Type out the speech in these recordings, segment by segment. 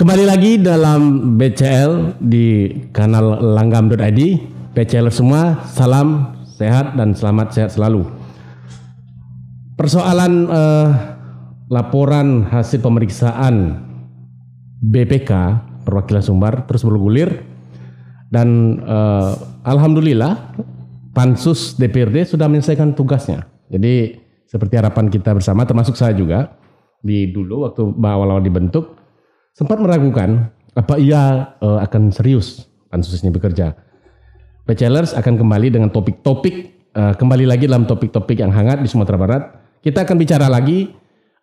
Kembali lagi dalam BCL di kanal langgam.id. BCL semua, salam sehat dan selamat sehat selalu. Persoalan eh, laporan hasil pemeriksaan BPK perwakilan Sumbar terus bergulir dan eh, alhamdulillah pansus DPRD sudah menyelesaikan tugasnya. Jadi seperti harapan kita bersama termasuk saya juga di dulu waktu awal-awal dibentuk sempat meragukan apa ia uh, akan serius pansus ini bekerja. Bachelors akan kembali dengan topik-topik uh, kembali lagi dalam topik-topik yang hangat di Sumatera Barat. Kita akan bicara lagi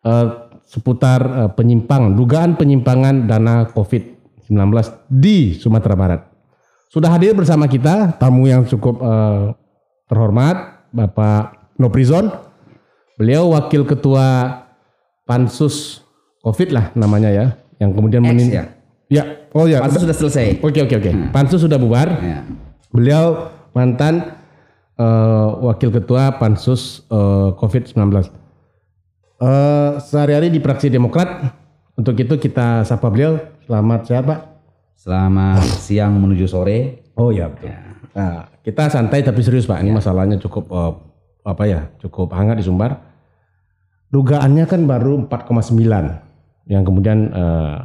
uh, seputar uh, penyimpangan, dugaan penyimpangan dana COVID-19 di Sumatera Barat. Sudah hadir bersama kita tamu yang cukup uh, terhormat, Bapak Noprizon. Beliau wakil ketua Pansus COVID lah namanya ya, yang kemudian menin- ya? Ya, oh ya. Pansus sudah selesai. Oke oke oke. Pansus sudah bubar. Ya. Beliau mantan eh, wakil ketua Pansus eh, COVID-19. Eh, sehari-hari di fraksi Demokrat. Untuk itu kita sapa beliau. Selamat sehat Pak. Selamat siang menuju sore. Oh ya betul. Nah, kita santai tapi serius Pak. Ini masalahnya cukup eh, apa ya? Cukup hangat di Sumbar. Dugaannya kan baru 4,9 yang kemudian eh,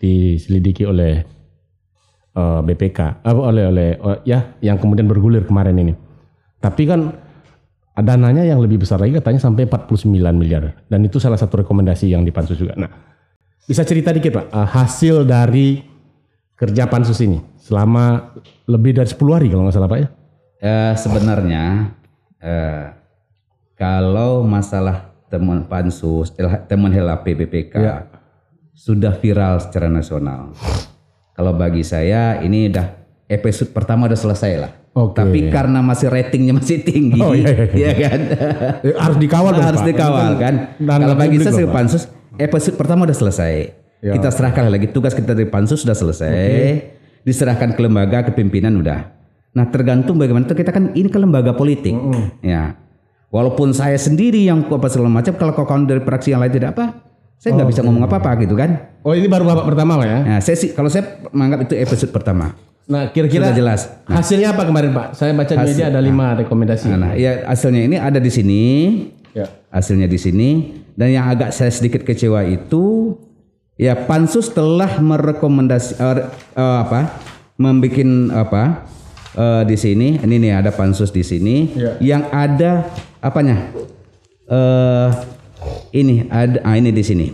diselidiki oleh eh, BPK, apa oleh oleh oh, ya yang kemudian bergulir kemarin ini. Tapi kan dananya yang lebih besar lagi katanya sampai 49 miliar dan itu salah satu rekomendasi yang di pansus juga. Nah, bisa cerita dikit Pak eh, hasil dari kerja pansus ini selama lebih dari 10 hari kalau nggak salah Pak ya? Eh, sebenarnya eh, kalau masalah temuan pansus, LH temuan HLP BPK Ya. Sudah viral secara nasional. Kalau bagi saya ini udah episode pertama udah selesai lah. Oke. Tapi karena masih ratingnya masih tinggi, Oh, iya, iya, iya. ya kan? Eh, harus dikawal dong, harus Pak. dikawal Itu kan. dana Kalau bagi saya Pak. pansus episode pertama udah selesai. Ya. Kita serahkan lagi tugas kita dari pansus sudah selesai. Diserahkan ke lembaga ke pimpinan udah. Nah tergantung bagaimana itu kita kan ini ke lembaga politik. Ya. Walaupun saya sendiri yang apa segala macam kalau kawan dari fraksi yang lain tidak apa, saya nggak bisa ngomong apa-apa gitu kan. Oh ini baru babak pertama Pak ya? Nah, saya sih kalau saya menganggap itu episode pertama. Nah kira-kira Sudah jelas. hasilnya apa kemarin Pak? Saya baca di media ada lima rekomendasi. Nah, ya hasilnya ini ada di sini. Ya. hasilnya di sini dan yang agak saya sedikit kecewa itu ya pansus telah merekomendasi eh, eh, apa membuat apa eh, di sini ini nih ada pansus di sini Ya. yang ada apanya eh ini ada ah, ini di sini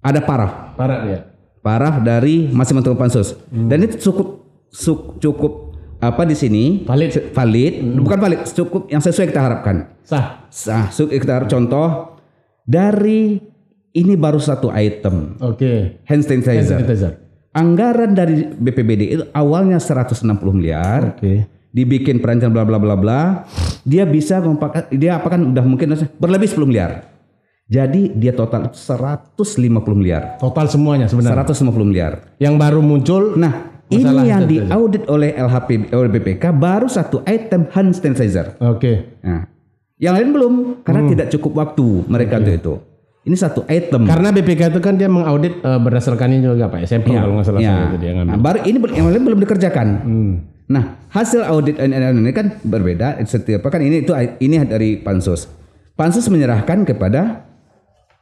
ada paraf Parah ya. paraf dari masing-masing pansus dan itu cukup cukup apa di sini Valid. valid bukan valid cukup yang sesuai kita harapkan Sah. Sah, kita harap contoh dari ini baru satu item Oke. hand sanitizer. Sanitizer. Anggaran dari BPBD itu awalnya 160 miliar, Oke. Dibikin perancangan bla bla bla bla, dia bisa dia apa kan udah mungkin berlebih 10 miliar. Jadi dia total 150 miliar. Total semuanya sebenarnya. 150 miliar. Yang baru muncul. Nah, Masalah ini yang diaudit oleh LHP oleh BPK baru satu item hand sanitizer. Oke. Nah, yang lain belum karena Hmm. tidak cukup waktu mereka untuk itu. Ini satu item. Karena BPK itu kan dia mengaudit eh, berdasarkan ini juga Pak. Sampel Ya, kalau nggak salah ya. saya itu dia ngambil. Nah, baru ini yang lain belum dikerjakan. Hmm. Nah, hasil audit ini, ini kan berbeda. Setiap kan ini itu ini dari pansus. Pansus menyerahkan kepada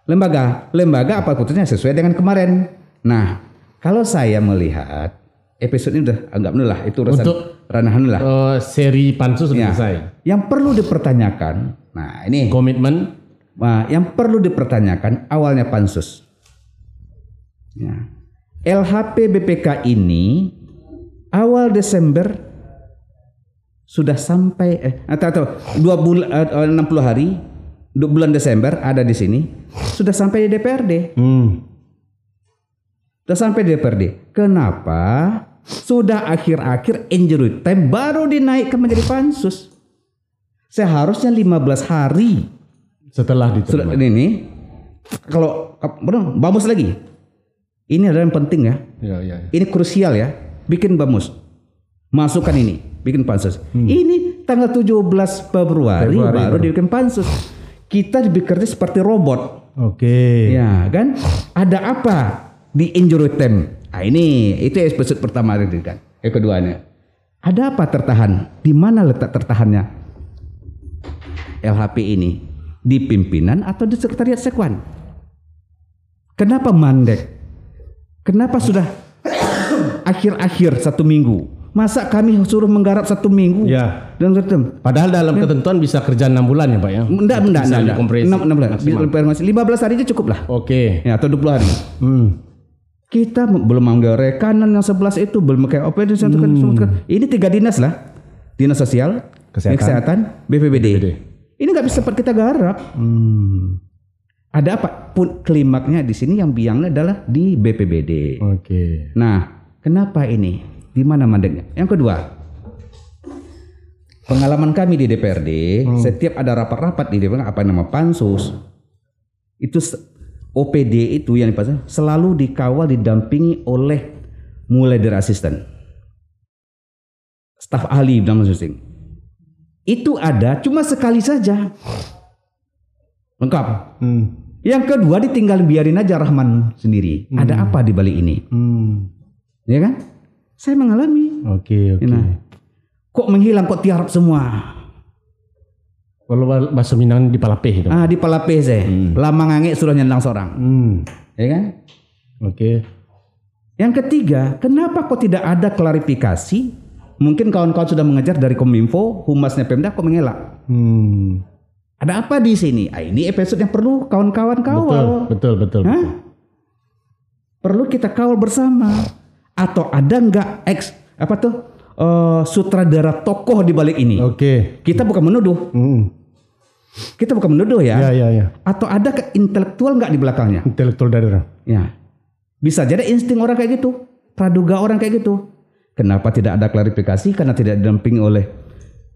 lembaga. Lembaga apa putusnya sesuai dengan kemarin. Nah, kalau saya melihat episode ini udah anggap lah itu urusan Untuk- ranah dulu lah. Eh, seri pansus sudah Ya. selesai. Yang perlu dipertanyakan. Nah, ini Komitmen. Nah, yang perlu dipertanyakan awalnya pansus. Ya. LHP BPK ini awal Desember sudah sampai eh atau, atau dua bulan eh, 60 hari dua bulan Desember ada di sini sudah sampai di DPRD Hmm. sudah sampai di DPRD kenapa sudah akhir-akhir injury time baru dinaikkan menjadi pansus seharusnya 15 hari Setelah sudah diterima. ini kalau benar bamus lagi ini adalah yang penting ya Ya, ya. ya. ini krusial ya bikin bamus masukkan ini bikin pansus ini tanggal 17 Februari, Februari baru baru. dibikin pansus kita bekerja seperti robot Oke. ya kan ada apa di injury time. Nah, ini itu episode pertama tadi kan. Yang keduanya. Ada apa tertahan? Di mana letak tertahannya LHP ini? Di pimpinan atau di sekretariat sekwan? Kenapa mandek? Kenapa sudah akhir-akhir satu minggu? Masa kami suruh menggarap satu minggu? Ya. Dan tetap Padahal dalam ketentuan bisa kerja enam bulan ya Pak ya. Enggak, enggak, enggak, 6, 6 bulan. masih 15 hari aja cukup lah. Oke. Ya, atau 20 hari. Hmm. Kita belum manggil rekanan yang 11 itu, belum kayak OP itu satu kan, kan. Ini tiga dinas lah. Dinas Sosial, Kesehatan. BPBD. Ini nggak bisa cepat kita garap. Hmm. Ada apa? Pun klimaknya di sini yang biangnya adalah di BPBD. Oke. Nah, kenapa ini? Di mana mandeknya? Yang kedua, pengalaman kami di DPRD, setiap ada rapat-rapat di DPRD, apa nama pansus, itu OPD itu yang dipasang selalu dikawal, didampingi oleh mulai dari asisten, staf ahli dalam masing Itu ada cuma sekali saja, lengkap. Hmm. Yang kedua ditinggal biarin aja Rahman sendiri. Ada apa di balik ini? Hmm. Ya kan? Saya mengalami. Oke, oke. Nah, kok menghilang kok tiarap semua? Kalau bahasa Minang di Palapeh itu. Ah di palape saya. Lama ngangek sudah nyendang seorang. Hmm. Ya kan? Oke. Yang ketiga, kenapa kok tidak ada klarifikasi? Mungkin kawan-kawan sudah mengejar dari Kominfo, humasnya Pemda kok mengelak. Hmm. Ada apa di sini? Ah, ini episode yang perlu kawan-kawan Betul, kawal. betul, betul. Hah? Perlu kita kawal bersama. Atau ada nggak ex apa tuh eh, sutradara tokoh di balik ini? Oke. Kita bukan menuduh, Hmm. kita bukan menuduh ya. Ya, ya, ya. Atau ada ke intelektual nggak di belakangnya? Intelektual daerah. Ya, bisa jadi insting orang kayak gitu, praduga orang kayak gitu. Kenapa tidak ada klarifikasi? Karena tidak didampingi oleh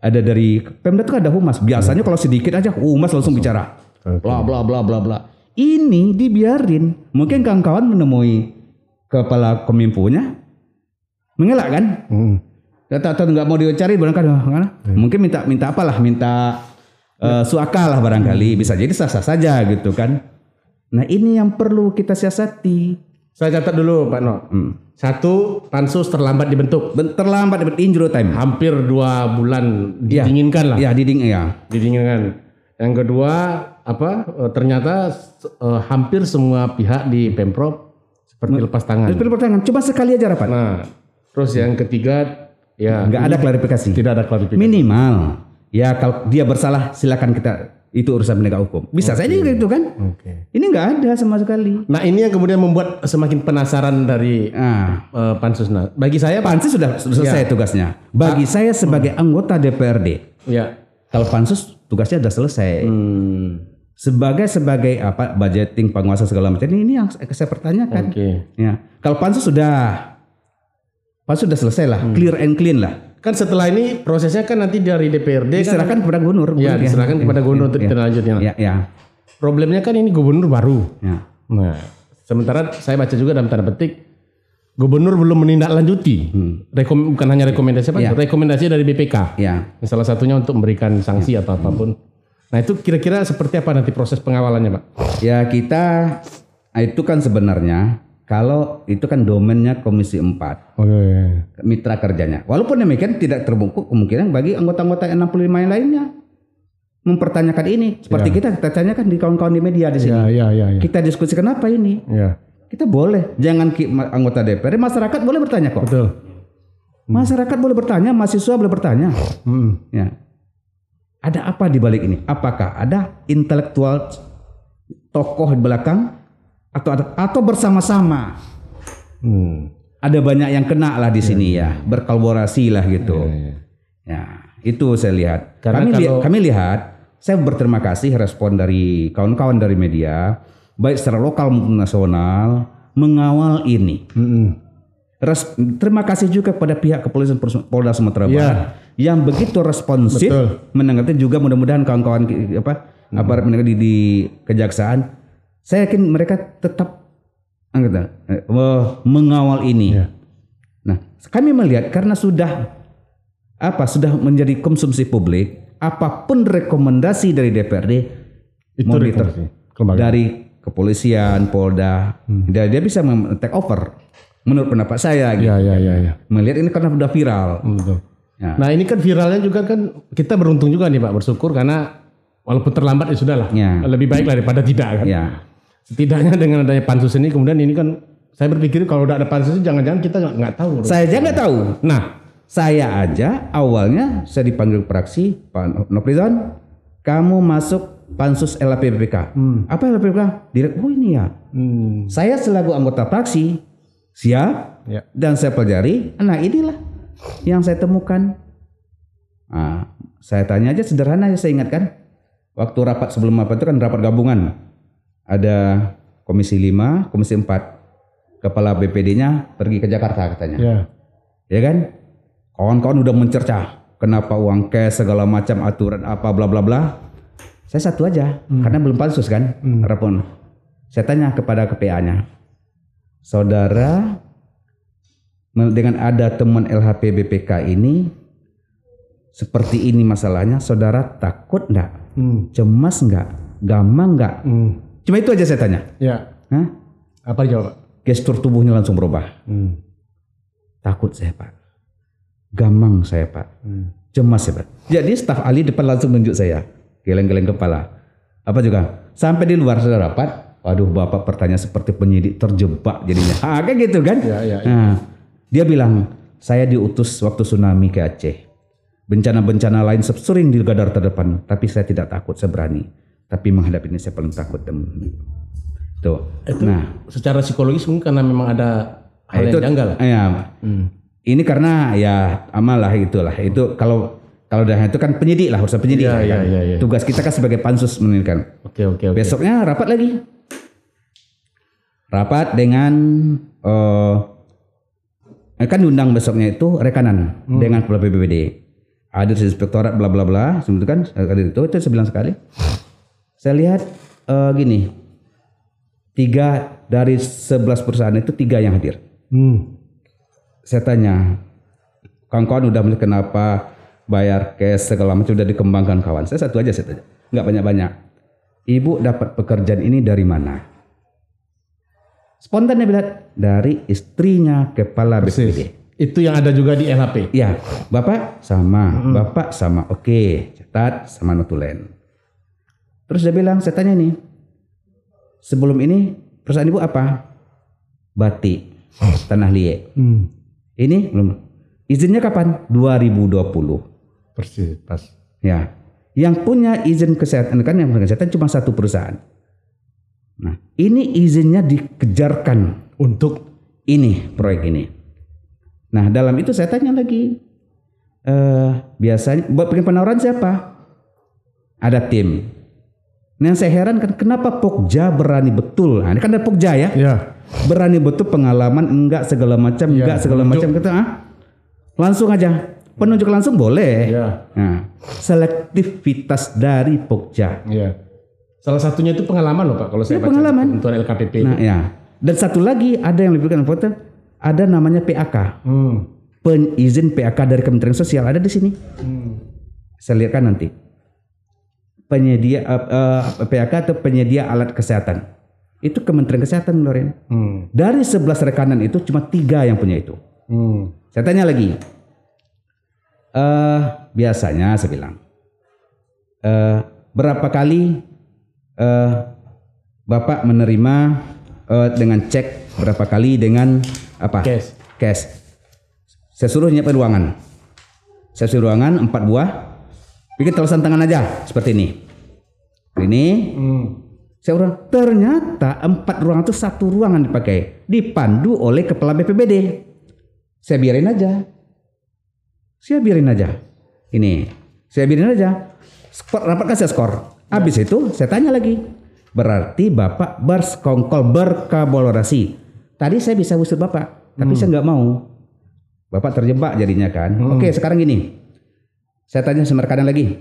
ada dari Pemda itu ada humas. Biasanya kalau sedikit aja humas langsung bicara. Oke. Bla bla bla bla bla. Ini dibiarin. Mungkin kawan-kawan menemui kepala kominfonya mengelak kan? Hmm. Atau nggak mau dicari barangkali mana? Mungkin minta minta apalah, minta eh, suaka lah barangkali. Bisa jadi sah-sah saja gitu kan. Nah ini yang perlu kita siasati. Saya catat dulu Pak No. Hmm. Satu, pansus terlambat dibentuk. Ben- Terlambat dapat injury time. Hampir dua bulan didinginkan lah. Ya diding ya. Didinginkan. Yang kedua, apa? eh, Ternyata eh, hampir semua pihak di Pemprov seperti lepas tangan. Terus pilih pertanyaan. Coba sekali aja rapat. Nah, terus yang ketiga, ya Nggak ada klarifikasi. tidak ada klarifikasi. Minimal. Ya kalau dia bersalah silakan kita itu urusan penegak hukum. Bisa saja gitu kan? Oke. Ini nggak ada sama sekali. Nah ini yang kemudian membuat semakin penasaran dari Nah, eh, pansus. Nah, bagi saya pansus sudah sudah selesai tugasnya. Bagi saya sebagai anggota DPRD, ya. kalau pansus tugasnya sudah selesai. Hmm, Sebagai sebagai apa budgeting penguasa segala macam ini, ini yang saya pertanyakan. Oke. Ya, kalau pansus sudah pansus sudah selesai lah, clear and clean lah. Kan setelah ini prosesnya kan nanti dari DPRD kan Diserahkan kepada gubernur. ya diserahkan kepada gubernur untuk ya, ditindaklanjuti. Nah, ya, ya, Problemnya kan ini gubernur baru. ya. Nah, sementara saya baca juga dalam tanda petik gubernur belum menindaklanjuti. Rekom, bukan hanya rekomendasi apa? Ya. Rekomendasi dari BPK. ya. Salah satunya untuk memberikan sanksi atau apa pun. Nah, itu kira-kira seperti apa nanti proses pengawalannya, Pak? Ya kita nah, itu kan sebenarnya kalau itu kan domainnya Komisi 4 Oke. mitra kerjanya. Walaupun demikian tidak terbungkuk kemungkinan bagi anggota-anggota 65 yang lainnya mempertanyakan ini seperti kita kita tanyakan di kawan-kawan di media di sini. Ya, ya, ya, ya. Kita diskusikan apa ini? Ya, Kita boleh, jangan anggota DPR, masyarakat boleh bertanya kok. betul. Masyarakat boleh bertanya, mahasiswa boleh bertanya. Hmm. Ya. Ada apa di balik ini? Apakah ada intelektual tokoh di belakang atau ada atau bersama-sama? Hmm. Ada banyak yang kena lah di sini ya, berkolaborasi lah gitu. Ya, ya. Ya, itu saya lihat. Karena kami, li- kalau- kami lihat, saya berterima kasih respon dari kawan-kawan dari media, baik secara lokal maupun nasional, mengawal ini. Hmm. Res- terima kasih juga kepada pihak kepolisian Pol- Polda Sumatera Ya. Barat yang begitu responsif Betul. menanggapi juga mudah-mudahan kawan-kawan apa aparat penegak di, di kejaksaan saya yakin mereka tetap anggota eh, mengawal ini. Ya. Nah, kami melihat karena sudah apa sudah menjadi konsumsi publik, apa pun rekomendasi dari DPRD Itu monitor dari kepolisian, Polda, dia, dia bisa take over. Menurut pendapat saya, gitu. Ya, ya, ya, ya. melihat ini karena sudah viral. Hmm, Betul. Ya. Nah ini kan viralnya juga kan kita beruntung juga nih Pak bersyukur karena walaupun terlambat ya sudah lah Ya. lebih baik daripada tidak kan. Ya, Setidaknya dengan adanya pansus ini kemudian ini kan saya berpikir kalau udah ada pansus ini jangan-jangan kita nggak tahu. saya aja nggak tahu. Nah Saya aja awalnya saya dipanggil praksi Pak Noprizon, kamu masuk pansus LAPBPK. Apa LAPBPK? Direk, oh ini ya. hmm, Saya selaku anggota praksi siap ya. dan saya pelajari. Nah inilah yang saya temukan. Nah, saya tanya aja sederhana ya saya ingatkan. Waktu rapat sebelum apa itu kan rapat gabungan. Ada komisi 5, komisi 4. Kepala BPD-nya pergi ke Jakarta katanya. Ya. Ya kan? Kawan-kawan udah mencerca kenapa uang cash segala macam aturan apa bla bla bla. Saya satu aja karena belum pansus kan. Rapon. Saya tanya kepada KPA-nya. Saudara dengan ada teman LHP BPK ini seperti ini masalahnya, saudara takut enggak? Hmm, Cemas enggak? Gamang enggak? hmm, Cuma itu aja saya tanya. ya. Hah? Apa dijawab Pak? Gestur tubuhnya langsung berubah. Hmm, Takut saya, Pak. Gamang saya, Pak. hmm. Cemas ya Pak. Jadi staf ahli depan langsung nunjuk saya. Geleng-geleng kepala. Apa juga? Sampai di luar sudah rapat. Waduh Bapak pertanyaan seperti penyidik terjebak jadinya. Ah, kayak gitu kan? Ya, ya, ya. Nah, dia bilang, saya diutus waktu tsunami ke Aceh. Bencana-bencana lain sering di gadar terdepan. Tapi saya tidak takut, saya berani. Tapi menghadapi ini saya paling takut. Tuh. nah, Secara psikologis mungkin karena memang ada hal itu, yang janggal. Ya, Hmm. ini karena ya amal lah itulah itu kalau kalau dah itu kan penyidik lah urusan penyidik Iya, lah, iya, kan. iya, iya. tugas kita kan sebagai pansus menentukan Oke oke oke. besoknya rapat lagi rapat dengan eh, kan diundang besoknya itu rekanan Hmm. dengan kepala BPBD ada inspektorat bla bla bla. Itu kan sekali itu itu saya bilang sekali. Saya lihat eh, gini. Tiga dari 11 perusahaan itu tiga yang hadir. Hmm. saya tanya kawan-kawan udah kenapa bayar cash segala macam udah dikembangkan kawan? Saya satu aja saya tanya. Nggak banyak-banyak. Ibu dapat pekerjaan ini dari mana spontan dia bilang dari istrinya kepala BPD Itu yang ada juga di LHP. ya bapak sama bapak sama oke catat sama notulen terus dia bilang saya tanya nih sebelum ini perusahaan ibu apa batik tanah liat Hmm. Ini belum. Izinnya kapan? 2020. Persis pas. Ya. Yang punya izin kesehatan kan yang punya kesehatan cuma satu perusahaan. Nah, ini izinnya dikejarkan Untuk ini proyek ini. Nah, dalam itu saya tanya lagi. Eh, biasanya buat bikin penawaran siapa? Ada tim. Nah, yang saya heran kan kenapa Pokja berani betul? Nah, ini kan ada Pokja ya ya. berani betul pengalaman enggak segala macam Iya, enggak segala macam kita ah langsung aja penunjuk langsung boleh Ya. nah selektivitas dari Pokja Iya. Salah satunya itu pengalaman loh Pak kalau saya Ya, baca pengalaman. ketentuan LKPP. nah ya dan satu lagi ada yang lebih kan ada namanya PAK Hmm. penizin PAK dari Kementerian Sosial ada di sini Hmm. saya lihat kan nanti penyedia eh, eh, PAK atau penyedia alat kesehatan itu Kementerian Kesehatan ngeluarin Hmm. dari 11 rekanan itu cuma tiga yang punya itu Hmm. Saya tanya lagi. Eh biasanya saya bilang. eh berapa kali eh Bapak menerima eh, dengan cek berapa kali dengan apa? Cash. Cash. Saya suruh nyiapin ruangan. Saya suruh ruangan empat buah. Bikin tulisan tangan aja seperti ini. Ini Hmm. saya ulang, ternyata empat ruangan itu satu ruangan dipakai. Dipandu oleh kepala BPBD. Saya biarin aja. Saya biarin aja. Ini, saya biarin aja. Skor, rapat kasih skor. Habis itu saya tanya lagi. Berarti Bapak bersekongkol, berkolaborasi. Tadi saya bisa usir Bapak, tapi saya nggak mau. Bapak terjebak jadinya kan. Oke, sekarang gini. Saya tanya sama rekanan lagi.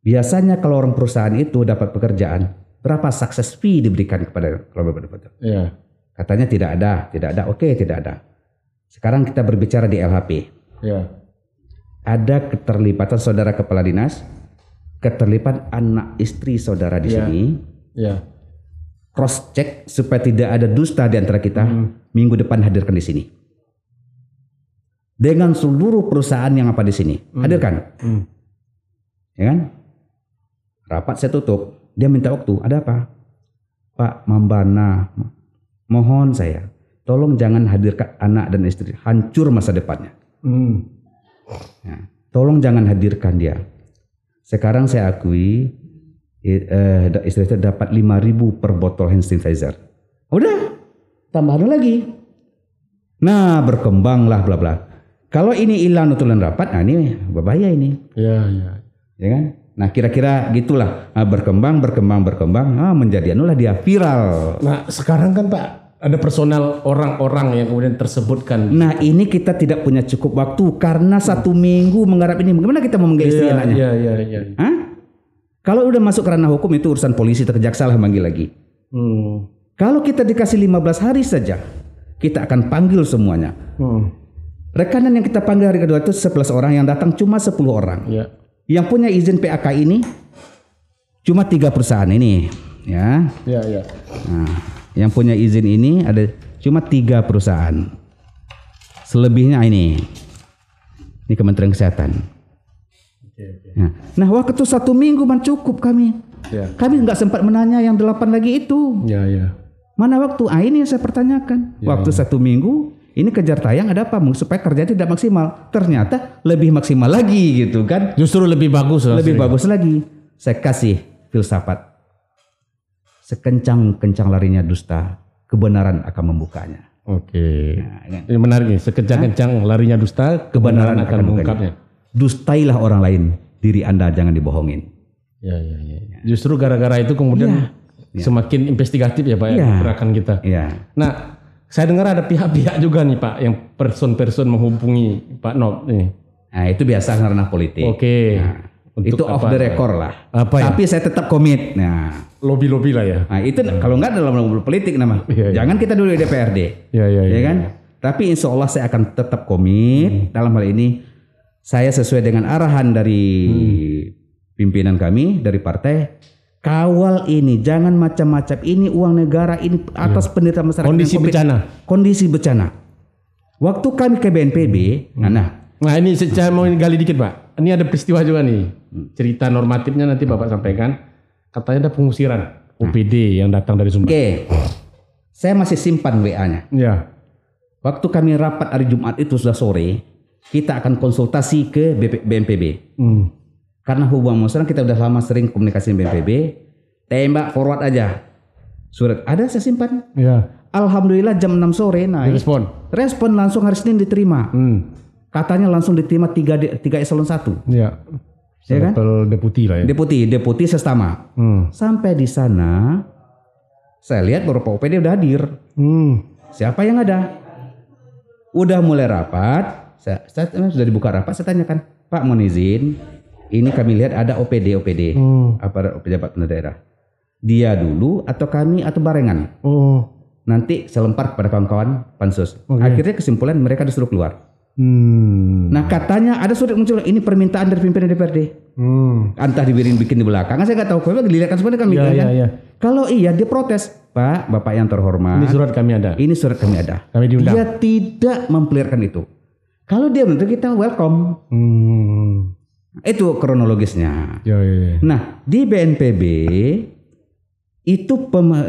Biasanya kalau orang perusahaan itu dapat pekerjaan, berapa sukses fee diberikan kepada kalau betul? Iya. Katanya tidak ada, tidak ada. Oke, tidak ada. Sekarang kita berbicara di LHP. Iya. Ada keterlibatan saudara kepala dinas, keterlibatan anak istri saudara di Iya. sini, Ya. cross check supaya tidak ada dusta di antara kita. Minggu depan hadirkan di sini. Dengan seluruh perusahaan yang apa di sini, hadirkan. Hmm. Ya kan? Rapat saya tutup. Dia minta waktu. Ada apa? Pak Mambana, mohon saya, tolong jangan hadirkan anak dan istri. Hancur masa depannya. Hmm. Ya. Tolong jangan hadirkan dia. Sekarang saya akui eh, istri saya dapat 5000 per botol hand sanitizer. Udah, tambahan lagi. Nah, berkembanglah bla bla. Kalau ini hilang nutulan rapat, nah ini berbahaya ini, Ya, ya. ya kan? Nah, kira-kira gitulah Ah, berkembang, berkembang, berkembang, ah, menjadi anulah dia viral. Nah, sekarang kan Pak ada personal orang-orang yang kemudian tersebutkan. Nah, ini kita tidak punya cukup waktu karena satu minggu menggarap ini. Bagaimana kita mau menggait istri Iya, anaknya? iya, iya, iya. Hah? Kalau udah masuk ranah hukum itu urusan polisi kejaksaan lah manggil lagi. Hmm. Kalau kita dikasih 15 hari saja, kita akan panggil semuanya. Hmm. Rekanan yang kita panggil hari kedua itu 11 orang, yang datang cuma 10 orang. Ya. Yang punya izin PAK ini cuma tiga perusahaan ini, ya. Ya, ya. Nah, yang punya izin ini ada cuma tiga perusahaan. Selebihnya ini, ini Kementerian Kesehatan. Nah, nah waktu satu minggu man cukup kami. Ya. Kami nggak sempat menanya yang delapan lagi itu. Ya, ya. Mana waktu? Ah ini yang saya pertanyakan. waktu satu minggu ini kejar tayang ada apa? Supaya kerja tidak maksimal. Ternyata lebih maksimal lagi gitu kan? Justru lebih bagus. Lebih bagus lagi. Saya kasih filsafat. Sekencang-kencang larinya dusta, kebenaran akan membukanya. Oke. Nah? Ini menarik nih. Sekencang-kencang larinya dusta, kebenaran akan mengungkapnya. Dustailah orang lain, diri anda jangan dibohongin. Ya, ya, ya. Justru gara-gara itu kemudian semakin investigatif ya Pak ya, Iya. gerakan kita. Iya. Nah, saya dengar ada pihak-pihak juga nih Pak yang person-person menghubungi Pak Nob nih. Nah itu biasa karena politik. Oke. Untuk itu off the record lah. Apa ya? Tapi saya tetap komit. Nah, Lobby-lobby lah ya. Nah itu kalau nggak dalam lobby politik nama. Iya, iya. Jangan kita dulu di DPRD, Ya, ya, ya ya. kan? Tapi insya Allah saya akan tetap komit dalam hal ini. Saya sesuai dengan arahan dari pimpinan kami dari partai. Kawal ini, jangan macam-macam. Ini uang negara, ini atas penderitaan masyarakat. Kondisi bencana. Kondisi bencana. Waktu kami ke BNPB, nah, nah Nah ini saya mau gali dikit Pak. Ini ada peristiwa juga nih. Cerita normatifnya nanti Bapak sampaikan. Katanya ada pengusiran OPD yang datang dari Sumber. oke. Saya masih simpan WA-nya. Ya. Waktu kami rapat hari Jumat itu sudah sore, kita akan konsultasi ke BP BNPB. Hmm. Karena hubungan masyarakat kita udah lama sering komunikasi dengan BNPB, tembak forward aja. Surat ada saya simpan. Ya. Alhamdulillah jam 6 sore naik. Respon. Respon langsung hari Senin diterima. Hmm. Katanya langsung diterima 3 di- tiga eselon 1. Ya. Ya kan? Deputi lah ya. Deputi, deputi sestama. Hmm. Sampai di sana saya lihat beberapa OPD udah hadir. Hmm. Siapa yang ada? Udah mulai rapat, saya, saya sudah dibuka rapat, saya tanyakan, Pak mohon izin, ini kami lihat ada OPD OPD, Hmm. apa pejabat pemerintah daerah. Dia dulu atau kami atau barengan. Oh. Nanti saya lempar kepada kawan-kawan pansus. Akhirnya kesimpulan mereka disuruh keluar. Hmm. Nah katanya ada surat muncul ini permintaan dari pimpinan DPRD. Hmm. Entah dibirin bikin di belakang, saya nggak tahu. Kalau dilihatkan semuanya kami Ya, kan. ya, ya. Kalau iya dia protes, Pak, Bapak yang terhormat. Ini surat kami ada. Ini surat kami ada. Kami diundang. Dia tidak memperlihatkan itu. Kalau dia menuntut kita welcome. Hmm. Itu kronologisnya. Ya, ya, ya. Nah, di BNPB itu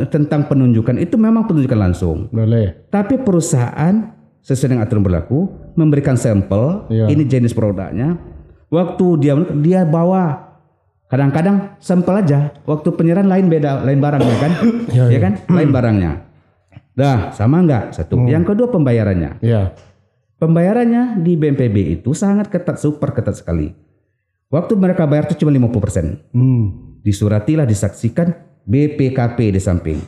tentang penunjukan itu memang penunjukan langsung. Boleh. Tapi perusahaan sesuai dengan aturan berlaku memberikan sampel, Iya. ini jenis produknya. Waktu dia dia bawa kadang-kadang sampel aja. Waktu penyerahan lain beda, lain barangnya kan? Iya, ya kan? Lain barangnya. Dah, sama enggak? Satu. Hmm. Yang kedua pembayarannya. Ya. Pembayarannya di BNPB itu sangat ketat, super ketat sekali. Waktu mereka bayar itu cuma 50%. Hmm. Disuratilah, disaksikan BPKP di samping.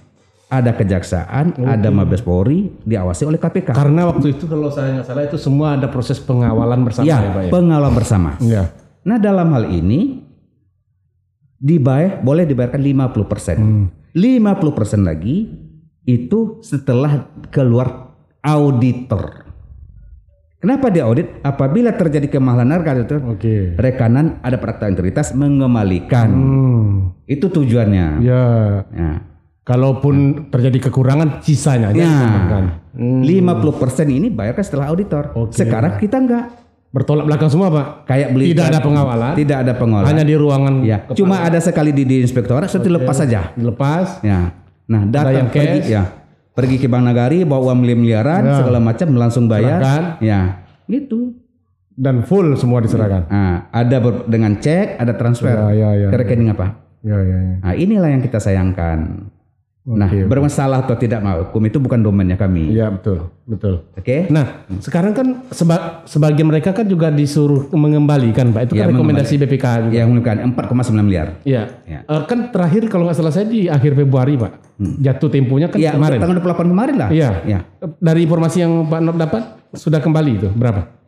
Ada kejaksaan, ada Mabes Polri, diawasi oleh KPK. Karena waktu itu kalau saya nggak salah itu semua ada proses pengawalan bersama ya, ya, Pak ya. pengawal bersama. Ya. Nah dalam hal ini dibayar boleh dibayarkan 50%. Hmm. 50% lagi itu setelah keluar auditor. Kenapa diaudit? Apabila terjadi kemahalan harga itu Oke. rekanan ada praktek integritas mengembalikan. Hmm. Itu tujuannya. Ya. Ya. Kalaupun terjadi kekurangan sisanya aja Ya. ditambahkan. Hmm. 50% ini bayarkan setelah auditor. Oke. Sekarang kita enggak. Bertolak belakang semua, Pak. Kayak beli Tidak ada pengawalan. Tidak ada pengelola. Hanya di ruangan ya. Cuma ada sekali di, di inspektorat setelah lepas saja. dilepas. Ya. Nah, yang datang pergi cash. ya. Pergi ke Bank Nagari bawa uang miliaran Ya. segala macam langsung bayar. Serahkan. Ya. Gitu. dan full semua diserahkan. Nah, ada ber- dengan cek, ada transfer. Ya, ya, ya. ke rekening apa? Ya, ya, ya. Nah, inilah yang kita sayangkan. Nah, oke. bermasalah atau tidak mau hukum itu bukan domainnya kami. Iya, betul, betul. Oke? Nah, sekarang kan seba- sebagian mereka kan juga disuruh mengembalikan, Pak. Itu Ya, kan rekomendasi BPK juga. Yang menunjukkan 4,9 miliar. Iya. Ya. Eh, kan terakhir kalau nggak salah saya di akhir Februari, Pak. Jatuh temponya kan Iya, kemarin. tanggal 28 kemarin lah. Iya. Ya. Dari informasi yang Pak Nob dapat sudah kembali itu berapa?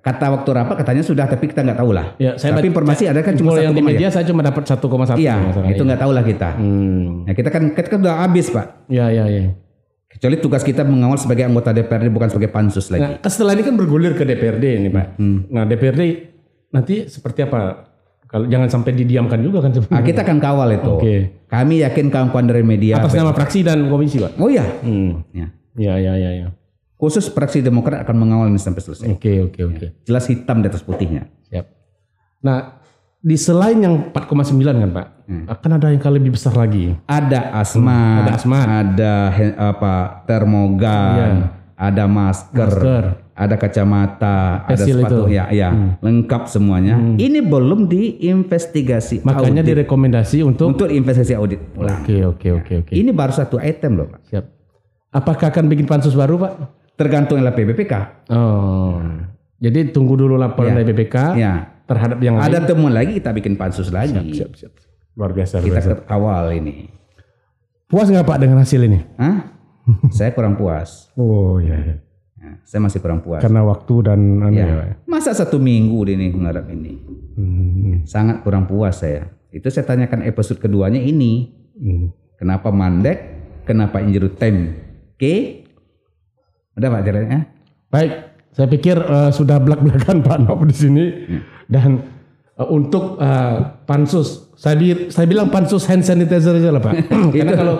Kata waktu rapat katanya sudah, tapi kita nggak tahu lah. Ya, saya tapi informasi ada kan cuma yang di ya. media saya cuma dapat 1,1 Iya, itu nggak tahu lah kita. Hmm. Nah, kita kan kita kan udah habis pak. Ya, ya, ya. Kecuali tugas kita mengawal sebagai anggota DPRD bukan sebagai pansus lagi. Nah, setelah ini kan bergulir ke DPRD ini, Pak. Hmm. Nah, DPRD nanti seperti apa? Kalau jangan sampai didiamkan juga kan Nah, kita akan kawal itu. Oke. Kami yakin kawan-kawan dari media. Atas nama fraksi dan komisi, Pak. Oh iya. Hmm. Ya. Ya, ya, ya, ya. Khusus fraksi Demokrat akan mengawal ini sampai selesai. Oke, oke, oke. Jelas hitam di atas putihnya. Siap. Nah, di selain yang 4,9 kan, Pak, akan ada yang kali lebih besar lagi. Ada asma, ada asmat. ada apa termogan, ada masker, Iya. Masker. ada kacamata, ada Facial sepatu, itu. Hmm. ya, ya, lengkap semuanya. Ini belum diinvestigasi Makanya audit. direkomendasi untuk untuk investigasi audit ulang. Oke, oke, oke, oke. Ini baru satu item loh, Pak. Siap. Apakah akan bikin pansus baru, Pak? Tergantung LPBPK. Oh. Jadi tunggu dulu laporan Ya. dari BPK Ya. terhadap yang lain. Ada temuan lagi kita bikin pansus lagi. Siap, siap. Luar biasa, luar Kita biasa. awal ini. Puas nggak Pak dengan hasil ini? Hah? Saya kurang puas. Oh iya, iya. Ya, saya masih kurang puas. Karena waktu dan anu ya. Pak. Ya. Masa satu minggu ini mengharap ini? Hmm, Sangat kurang puas saya. Itu saya tanyakan episode keduanya ini. hmm. Kenapa mandek? Kenapa injury time? Oke? Udah Pak jalannya? Baik, saya pikir eh, sudah belak-belakan Pak Nop di sini dan eh, untuk eh, pansus, saya, bi- saya bilang pansus hand sanitizer aja lah Pak. Karena kalau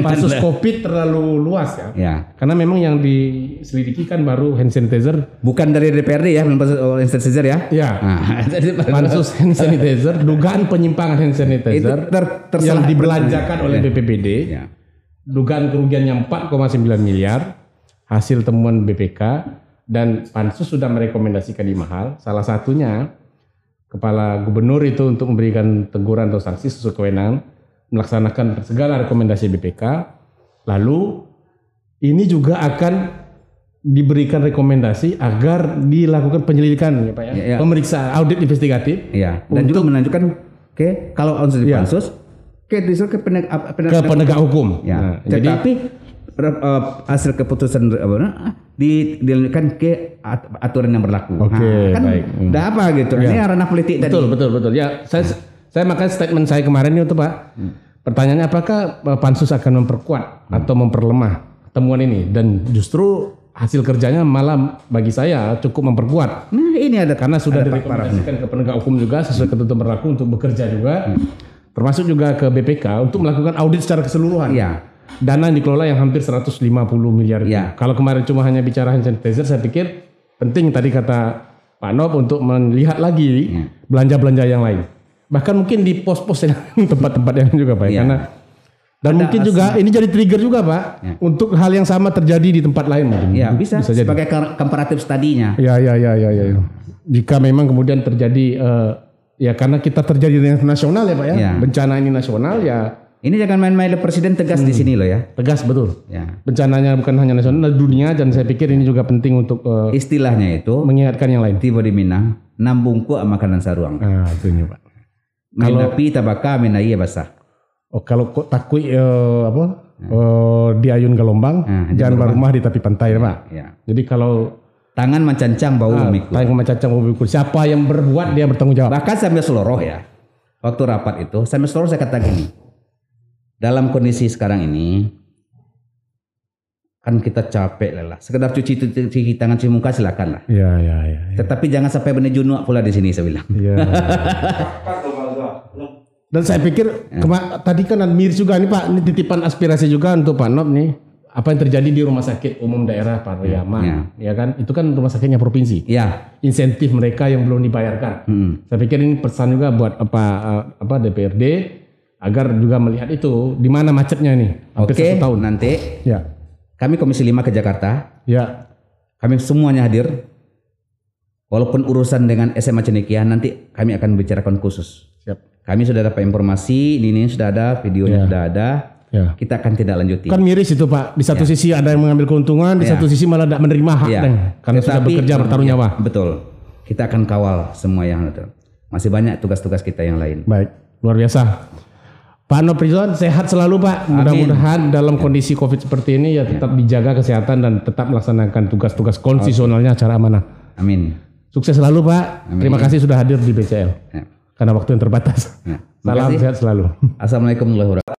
pansus. COVID terlalu luas ya. Ya. Karena memang yang diselidiki kan baru hand sanitizer. Bukan dari DPRD ya, belum pansus oh, Instant Caesar ya? Ya, Nah, pansus hand sanitizer, dugaan penyimpangan hand itu sanitizer ter- yang dibelanjakan oleh BPBD. Ya. dugaan kerugiannya 4,9 miliar hasil temuan BPK dan pansus sudah merekomendasikan lima hal salah satunya kepala gubernur itu untuk memberikan teguran atau sanksi sesuai kewenangan melaksanakan segala rekomendasi BPK lalu ini juga akan diberikan rekomendasi agar dilakukan penyelidikan ya Pak ya, Ya, ya. pemeriksaan audit investigatif Iya, dan juga menunjukkan oke kalau unsur di Ya. pansus ke disuruh ke penegak, apa- ke penegak hukum Ya. Nah, jadi Tetapi eh, hasil keputusan apa di dilanjutkan ke at- aturan yang berlaku. Oke, Nah, kan baik. Hmm. udah apa gitu. Ini ranah politik Betul, tadi. betul, betul. Ya, saya saya makanya statement saya kemarin itu Pak. Hmm. Pertanyaannya apakah eh, pansus akan memperkuat atau memperlemah temuan ini dan justru hasil kerjanya malah bagi saya cukup memperkuat Nah, ini ada karena sudah ada direkomendasikan ke penegak hukum juga sesuai ketentuan berlaku untuk bekerja juga termasuk juga ke BPK untuk melakukan audit secara keseluruhan. Iya. Dana yang dikelola yang hampir 150 miliar. Iya. Kalau kemarin cuma hanya bicara hand sanitizer, saya pikir penting tadi kata Pak Nop untuk melihat lagi Iya. belanja-belanja yang lain. Bahkan mungkin di pos-pos yang tempat-tempat yang juga Pak. ya. Iya. Karena dan mungkin juga ini jadi trigger juga Pak untuk hal yang sama terjadi di tempat lain mungkin. Ya, bisa, jadi. sebagai comparative study-nya. Ya, ya, ya, ya, ya. Jika memang kemudian terjadi eh, ya karena kita terjadi dengan nasional ya Pak ya. Ya. Bencana ini nasional ya Ini jangan main-main presiden tegas Hmm. di sini loh ya. tegas betul. Ya. Bencananya bukan hanya nasional, dunia dan saya pikir ini juga penting untuk eh, Istilahnya itu mengingatkan yang lain. tiba di Minang, nambungku makanan saruang. Nah, itu ini, Pak. Minapi tabaka minaiya basah. Oh, kalau kok takui eh, apa? eh, di ayun gelombang, Nah, jangan berumah di tepi pantai, Pak. Ya. Jadi kalau Tangan mencancang bau ah, umiku. tayang macacang memikul, siapa yang berbuat dia bertanggung jawab. Bahkan sambil seluruh ya. Waktu rapat itu, sambil seluruh saya kata gini. Dalam kondisi sekarang ini, kan kita capek lelah. Sekedar cuci, cuci, cuci tangan, cuci muka silakan lah. Iya, iya, iya. Tetapi jangan sampai benih junuk pula di sini saya bilang. Iya. Dan saya pikir kema- tadi kan Admir juga nih Pak, ini titipan aspirasi juga untuk Pak Nob nih. Apa yang terjadi di Rumah Sakit Umum Daerah Pariaman, ya. kan? Itu kan rumah sakitnya provinsi. Ya. Insentif mereka yang belum dibayarkan. Hmm. Saya pikir ini pesan juga buat apa eh, apa DPRD agar juga melihat itu di mana macetnya nih. Oke, satu tahun. nanti Ya, kami Komisi 5 ke Jakarta, ya, kami semuanya hadir. Walaupun urusan dengan SMA Cendekia nanti kami akan bicarakan khusus. siap. Kami sudah dapat informasi, ini sudah ada, videonya Ya. sudah ada. Ya. Kita akan tidak lanjuti. Kan miris itu Pak. Di satu sisi ada yang mengambil keuntungan, di Ya. satu sisi malah tidak menerima hak Ya. Deng. karena sudah Tetapi- bekerja bertaruh Ya, nyawa. Betul. Kita akan kawal semua yang itu. Masih banyak tugas-tugas kita yang lain. Baik, luar biasa. Pak Noprizon sehat selalu Pak. Mudah-mudahan dalam kondisi COVID seperti ini ya tetap dijaga kesehatan dan tetap melaksanakan tugas-tugas konstitusionalnya secara amanah. Amin. Sukses selalu Pak. Terima kasih sudah hadir di BCL. Ya. Karena waktu yang terbatas. Ya. Salam sehat selalu. Assalamualaikum warahmatullahi wabarakatuh.